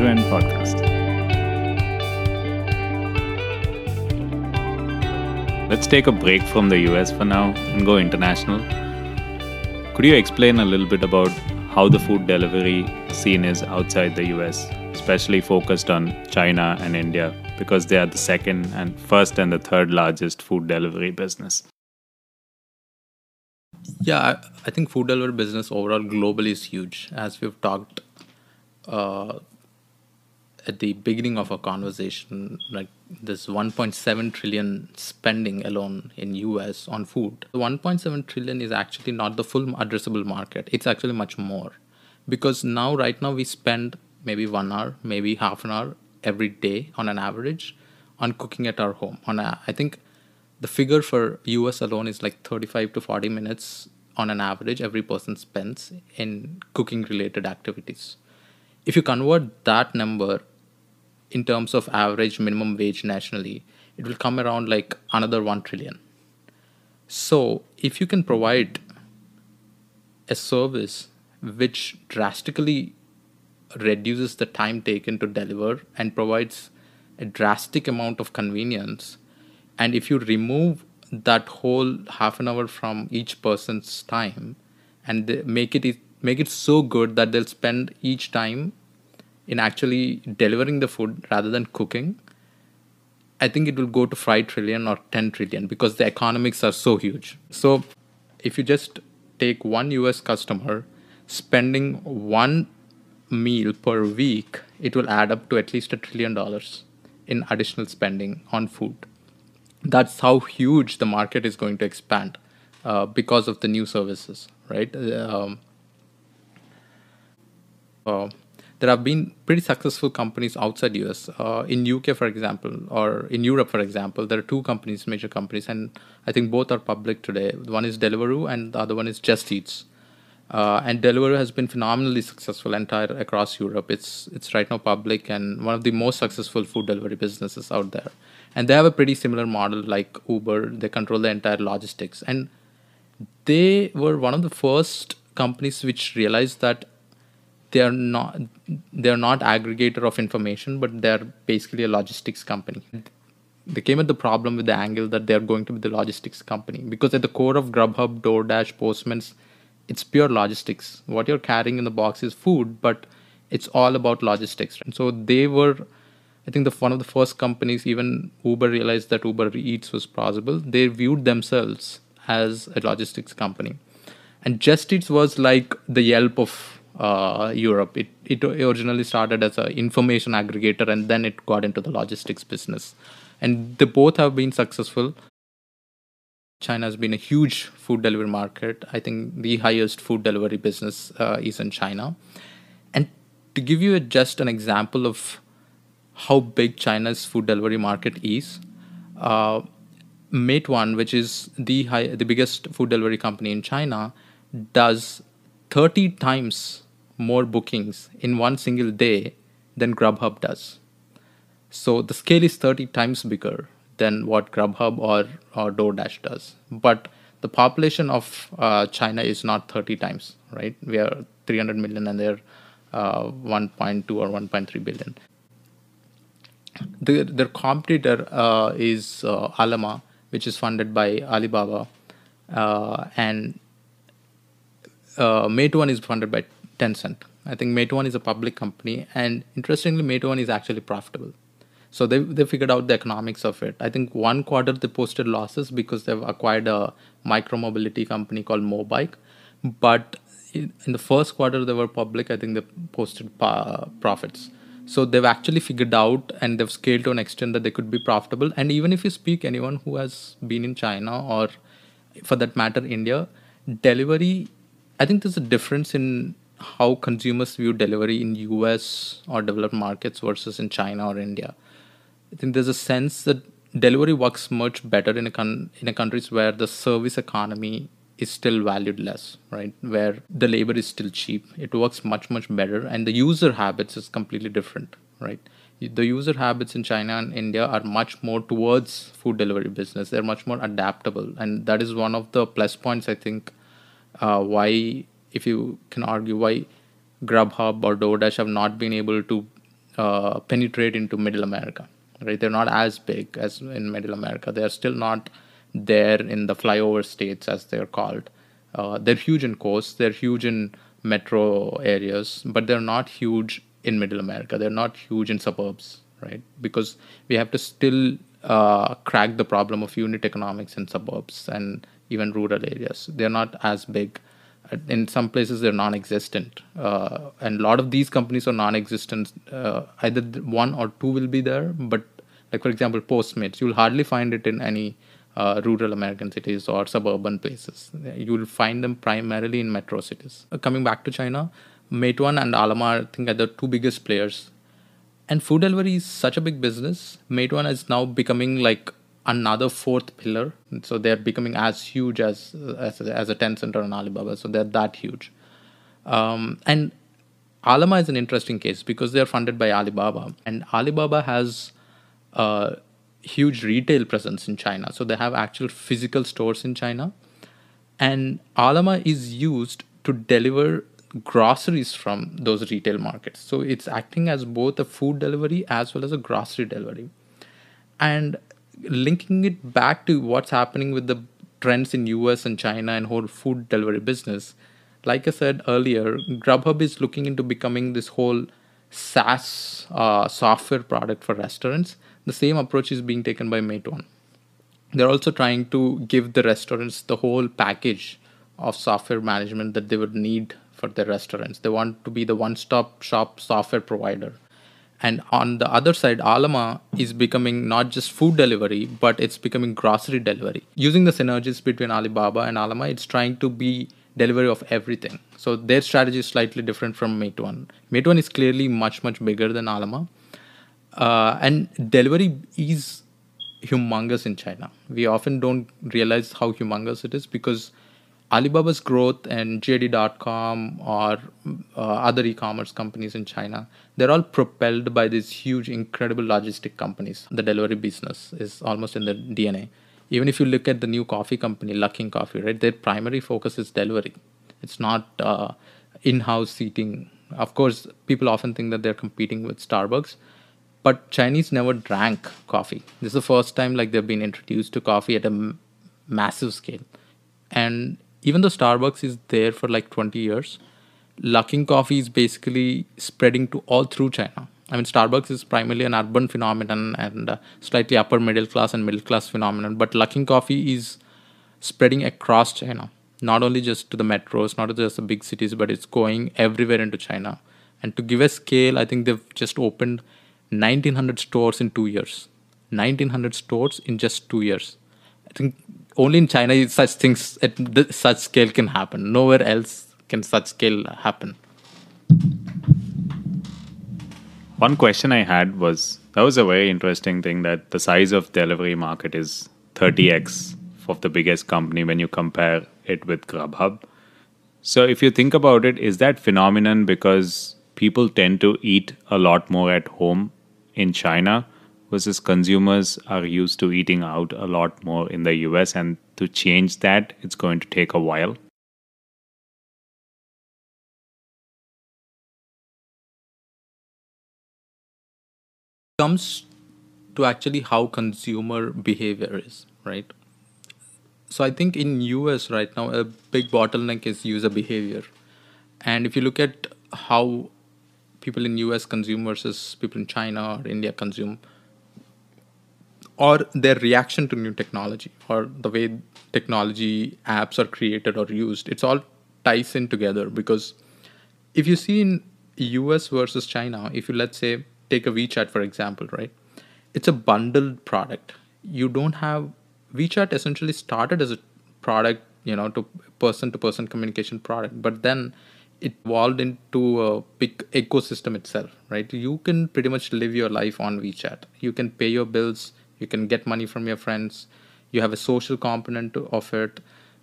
to End Podcast. Let's take a break from the US for now and go international. Could you explain a little bit about how the food delivery scene is outside the US, especially focused on China and India, because they are the second and first and the third largest food delivery business? Yeah, I, think food delivery business overall globally is huge. As we've talked uh, at the beginning of our conversation, like this 1.7 trillion spending alone in US on food. The 1.7 trillion is actually not the full addressable market. It's actually much more. Because now right now we spend maybe 1 hour, maybe half an hour every day on an average on cooking at our home. On a, I think the figure for US alone is like 35 to 40 minutes on an average every person spends in cooking related activities. If you convert that number in terms of average minimum wage nationally, it will come around like another 1 trillion. So, if you can provide a service which drastically reduces the time taken to deliver and provides a drastic amount of convenience, and if you remove that whole half an hour from each person's time and make it make it so good that they'll spend each time in actually delivering the food rather than cooking, I think it will go to 5 trillion or 10 trillion because the economics are so huge. So, if you just take one US customer spending one meal per week, it will add up to at least a trillion dollars in additional spending on food. That's how huge the market is going to expand uh, because of the new services, right? Um, there have been pretty successful companies outside US. Uh, in UK, for example, or in Europe, for example, there are two companies, major companies, and I think both are public today. One is Deliveroo, and the other one is Just Eats. Uh, and Deliveroo has been phenomenally successful entire across Europe. It's it's right now public and one of the most successful food delivery businesses out there. And they have a pretty similar model like Uber. They control the entire logistics, and they were one of the first companies which realized that they are not they're not aggregator of information but they're basically a logistics company. They came at the problem with the angle that they're going to be the logistics company because at the core of grubhub doordash postmates it's pure logistics. What you're carrying in the box is food but it's all about logistics. So they were i think the one of the first companies even uber realized that uber eats was possible they viewed themselves as a logistics company. And just eats was like the yelp of uh, Europe. It, it originally started as an information aggregator and then it got into the logistics business. And they both have been successful. China has been a huge food delivery market. I think the highest food delivery business uh, is in China. And to give you a, just an example of how big China's food delivery market is, uh, Meituan, which is the high, the biggest food delivery company in China, does 30 times more bookings in one single day than Grubhub does. So the scale is 30 times bigger than what Grubhub or, or DoorDash does. But the population of uh, China is not 30 times, right? We are 300 million and they're uh, 1.2 or 1.3 billion. The, their competitor uh, is uh, Ele.me, which is funded by Alibaba. Uh, and uh, Meituan is funded by Tencent. I think Meituan is a public company, and interestingly, Meituan is actually profitable. So they they figured out the economics of it. I think one quarter they posted losses because they've acquired a micro mobility company called Mobike, but in, the first quarter they were public. I think they posted pa- profits. So they've actually figured out and they've scaled to an extent that they could be profitable. And even if you speak anyone who has been in China or, for that matter, India, delivery I think there's a difference in how consumers view delivery in US or developed markets versus in China or India. I think there's a sense that delivery works much better in a con- in a countries where the service economy is still valued less, right? Where the labor is still cheap. It works much much better and the user habits is completely different, right? The user habits in China and India are much more towards food delivery business. They're much more adaptable and that is one of the plus points I think uh, why if you can argue why Grubhub or DoorDash have not been able to uh, penetrate into Middle America, right? They're not as big as in Middle America. They're still not there in the flyover states as they're called. Uh, they're huge in coast. They're huge in metro areas, but they're not huge in Middle America. They're not huge in suburbs, right? Because we have to still uh, crack the problem of unit economics in suburbs and even rural areas. They're not as big. In some places, they're non-existent, uh, and a lot of these companies are non-existent. Uh, either one or two will be there, but like for example, Postmates, you'll hardly find it in any uh, rural American cities or suburban places. You will find them primarily in metro cities. Uh, coming back to China, Meituan and Ele.me, I think, are the two biggest players. And food delivery is such a big business. Meituan is now becoming like another fourth pillar. So they're becoming as huge as as, as a Tencent or an Alibaba. So they're that huge. Um, and Ele.me is an interesting case because they're funded by Alibaba, and Alibaba has a huge retail presence in China. So they have actual physical stores in China, and Ele.me is used to deliver groceries from those retail markets. So it's acting as both a food delivery as well as a grocery delivery. And linking it back to what's happening with the trends in US and China and whole food delivery business, like I said earlier, Grubhub is looking into becoming this whole SaaS uh, software product for restaurants. The same approach is being taken by Meituan. They're also trying to give the restaurants the whole package of software management that they would need for their restaurants. They want to be the one stop shop software provider. And on the other side, Ele.me is becoming not just food delivery, but it's becoming grocery delivery. Using the synergies between Alibaba and Ele.me, it's trying to be delivery of everything. So their strategy is slightly different from Meituan. Meituan is clearly much, much bigger than Ele.me. Uh, and delivery is humongous in China. We often don't realize how humongous it is because Alibaba's growth and JD.com or uh, other e-commerce companies in China, they're all propelled by these huge, incredible logistic companies. The delivery business is almost in the DNA. Even if you look at the new coffee company, Luckin Coffee, right? Their primary focus is delivery. It's not uh, in-house seating. Of course, people often think that they're competing with Starbucks, but Chinese never drank coffee. This is the first time like they've been introduced to coffee at a m- massive scale, and even though Starbucks is there for like 20 years, Luckin Coffee is basically spreading to all through China. I mean, Starbucks is primarily an urban phenomenon and uh, slightly upper middle class and middle class phenomenon, but Luckin Coffee is spreading across China, not only just to the metros, not just the big cities, but it's going everywhere into China. And to give a scale, I think they've just opened 1900 stores in two years. 1900 stores in just two years. I think only in China such things at such scale can happen. Nowhere else can such scale happen. One question I had was that was a very interesting thing that the size of delivery market is 30x of the biggest company when you compare it with Grubhub. So if you think about it, is that phenomenon because people tend to eat a lot more at home in China versus consumers are used to eating out a lot more in the US, and to change that, it's going to take a while. Comes to actually how consumer behavior is right? So i think in us right now a big bottleneck is user behavior. And if you look at how people in us consume versus people in china or india consume or their reaction to new technology or the way technology apps are created or used it's all ties in together because if you see in us versus china if you let's say take a wechat for example right? It's a bundled product. You don't have wechat essentially started as a product you know to person to person communication product but then it evolved into a big ecosystem itself right? You can pretty much live your life on wechat. You can pay your bills you can get money from your friends you have a social component of it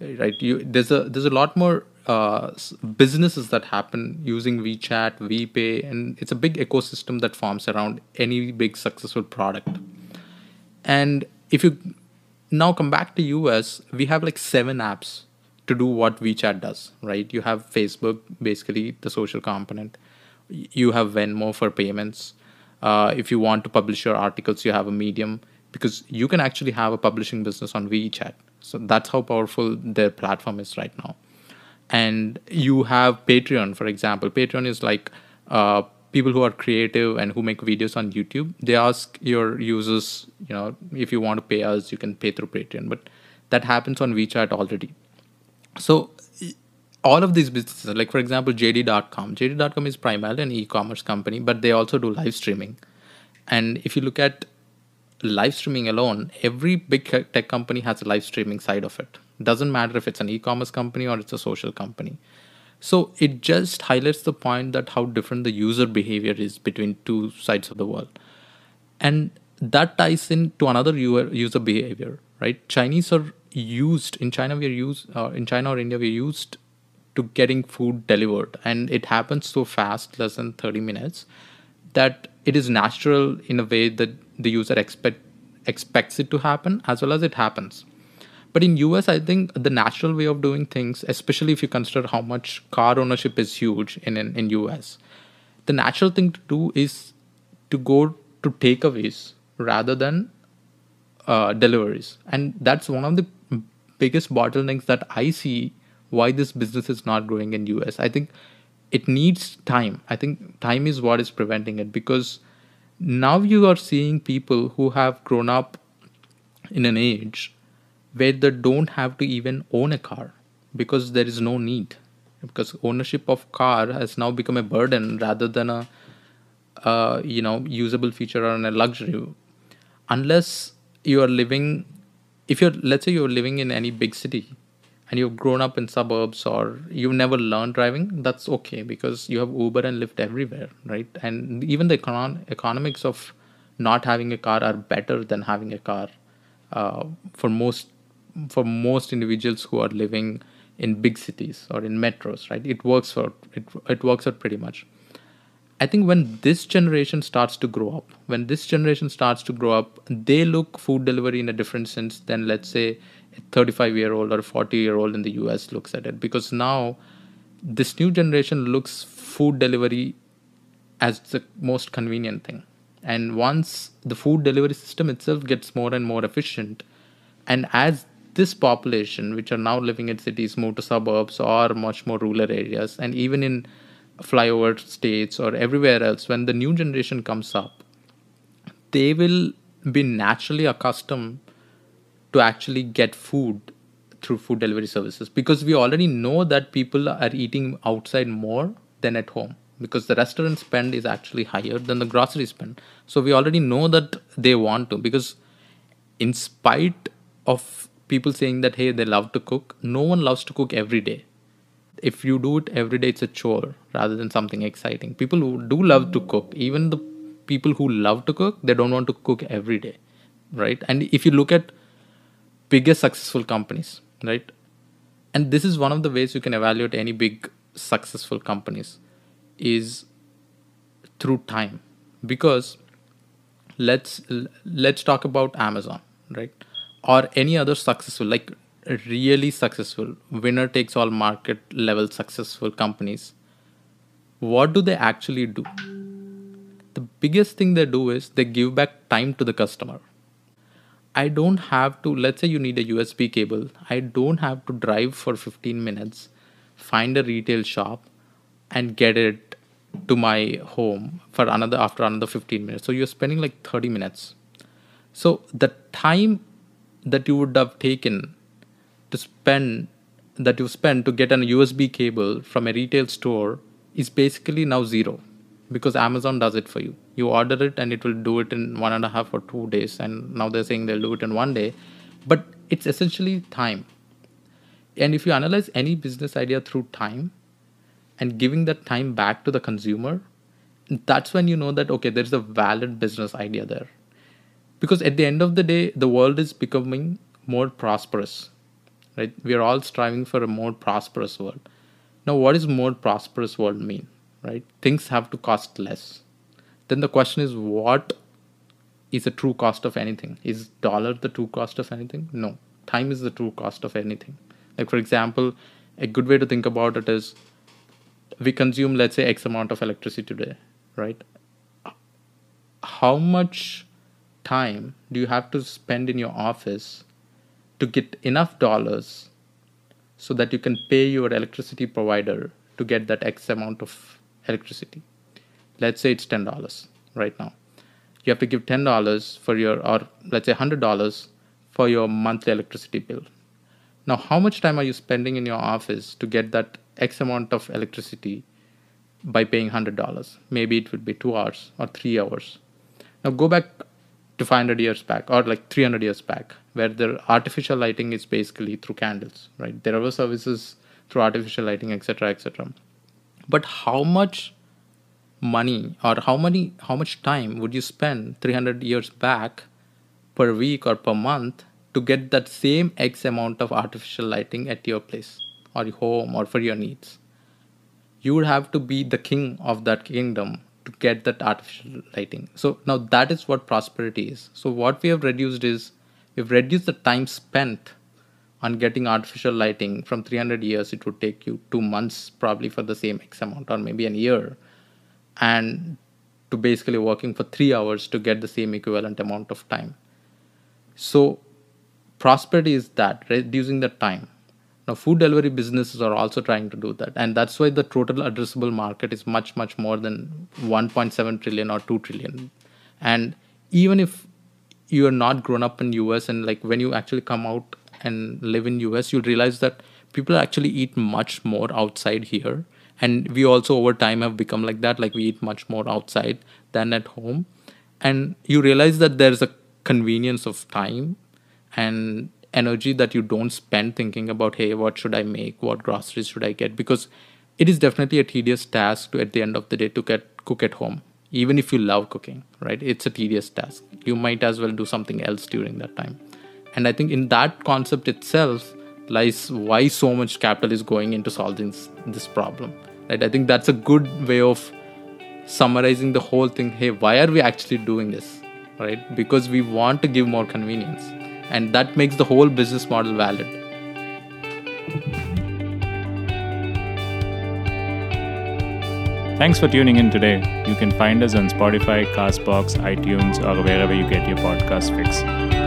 right? You there's a there's a lot more uh, businesses that happen using WeChat, WePay, and it's a big ecosystem that forms around any big successful product. And if you now come back to US, we have like seven apps to do what WeChat does, right? You have Facebook, basically the social component. You have Venmo for payments. Uh, if you want to publish your articles, you have a Medium because you can actually have a publishing business on WeChat. So that's how powerful their platform is right now. And you have Patreon, for example. Patreon is like uh, people who are creative and who make videos on YouTube. They ask your users, you know, if you want to pay us, you can pay through Patreon. But that happens on WeChat already. So all of these businesses, like for example, JD.com. JD.com is primarily an e-commerce company, but they also do live streaming. And if you look at live streaming alone, every big tech company has a live streaming side of it. Doesn't matter if it's an e-commerce company or it's a social company. So it just highlights the point that how different the user behavior is between two sides of the world. And that ties into another user behavior, right? Chinese are used in China. We are used uh, in China or India. We're used to getting food delivered, and it happens so fast, less than thirty minutes, that it is natural in a way that the user expect expects it to happen as well as it happens but in us i think the natural way of doing things especially if you consider how much car ownership is huge in in, in us the natural thing to do is to go to takeaways rather than uh, deliveries. And that's one of the biggest bottlenecks that i see why this business is not growing in us i think it needs time. I think time is what is preventing it because now you are seeing people who have grown up in an age where they don't have to even own a car because there is no need. Because ownership of car has now become a burden rather than a uh, you know usable feature or a luxury. Unless you are living if you're let's say you're living in any big city and you've grown up in suburbs or you've never learned driving that's okay because you have uber and lyft everywhere right? And even the econ- economics of not having a car are better than having a car uh, for most for most individuals who are living in big cities or in metros right? It works for it, it works out pretty much. I think when this generation starts to grow up when this generation starts to grow up they look food delivery in a different sense than let's say a 35 year old or 40 year old in the US looks at it. Because now this new generation looks food delivery as the most convenient thing. And once the food delivery system itself gets more and more efficient and as this population which are now living in cities move to suburbs or much more rural areas. And even in flyover states or everywhere else when the new generation comes up they will be naturally accustomed to actually get food through food delivery services. Because we already know that people are eating outside more than at home. Because the restaurant spend is actually higher than the grocery spend. So we already know that they want to. Because in spite of people saying that hey they love to cook. No one loves to cook every day. If you do it every day it's a chore rather than something exciting. People who do love to cook even the people who love to cook they don't want to cook every day right? And if you look at biggest successful companies, right? And this is one of the ways you can evaluate any big successful companies is through time. Because let's let's talk about Amazon, right? Or any other successful like really successful winner takes all market level successful companies what do they actually do the biggest thing they do is they give back time to the customer I don't have to, let's say you need a USB cable, I don't have to drive for 15 minutes, find a retail shop, and get it to my home for another after another 15 minutes. So you're spending like 30 minutes. So the time that you would have taken to spend that you spend to get an USB cable from a retail store is basically now zero because Amazon does it for you. You order it and it will do it in one and a half or two days. And now they're saying they'll do it in one day. But it's essentially time. And if you analyze any business idea through time and giving that time back to the consumer, that's when you know that, okay, there's a valid business idea there. Because at the end of the day, the world is becoming more prosperous. Right? We are all striving for a more prosperous world. Now, what does more prosperous world mean? right? Things have to cost less. Then the question is, what is the true cost of anything? Is dollar the true cost of anything? No. Time is the true cost of anything, Like, for example, a good way to think about it is we consume, let's say, X amount of electricity today, right? How much time do you have to spend in your office to get enough dollars so that you can pay your electricity provider to get that X amount of electricity? Let's say it's $10 right now. You have to give $10 for your, or let's say $100 for your monthly electricity bill. Now, how much time are you spending in your office to get that X amount of electricity by paying $100? Maybe it would be two hours or three hours. Now, go back to 500 years back or like 300 years back, where the artificial lighting is basically through candles, right? There were services through artificial lighting, etc., etc. But how much money or how many how much time would you spend 300 years back per week or per month to get that same X amount of artificial lighting at your place or your home or for your needs. You would have to be the king of that kingdom to get that artificial lighting. So now that is what prosperity is. So what we have reduced is we've reduced the time spent on getting artificial lighting from 300 years it would take you 2 months probably for the same x amount or maybe an year and to basically working for 3 hours to get the same equivalent amount of time. So prosperity is that reducing the time now food delivery businesses are also trying to do that. And that's why the total addressable market is much much more than 1.7 trillion or 2 trillion. And even if you are not grown up in us and like when you actually come out and live in us you'll realize that people actually eat much more outside here. And we also over time have become like that like we eat much more outside than at home. And you realize that there's a convenience of time and energy that you don't spend thinking about hey what should i make? What groceries should i get? Because it is definitely a tedious task to at the end of the day to get cook at home even if you love cooking right? It's a tedious task. You might as well do something else during that time. And i think in that concept itself lies why so much capital is going into solving this problem right? I think that's a good way of summarizing the whole thing. Hey why are we actually doing this right? Because we want to give more convenience and that makes the whole business model valid. Thanks for tuning in today. You can find us on Spotify, Castbox, iTunes, or wherever you get your podcast fix.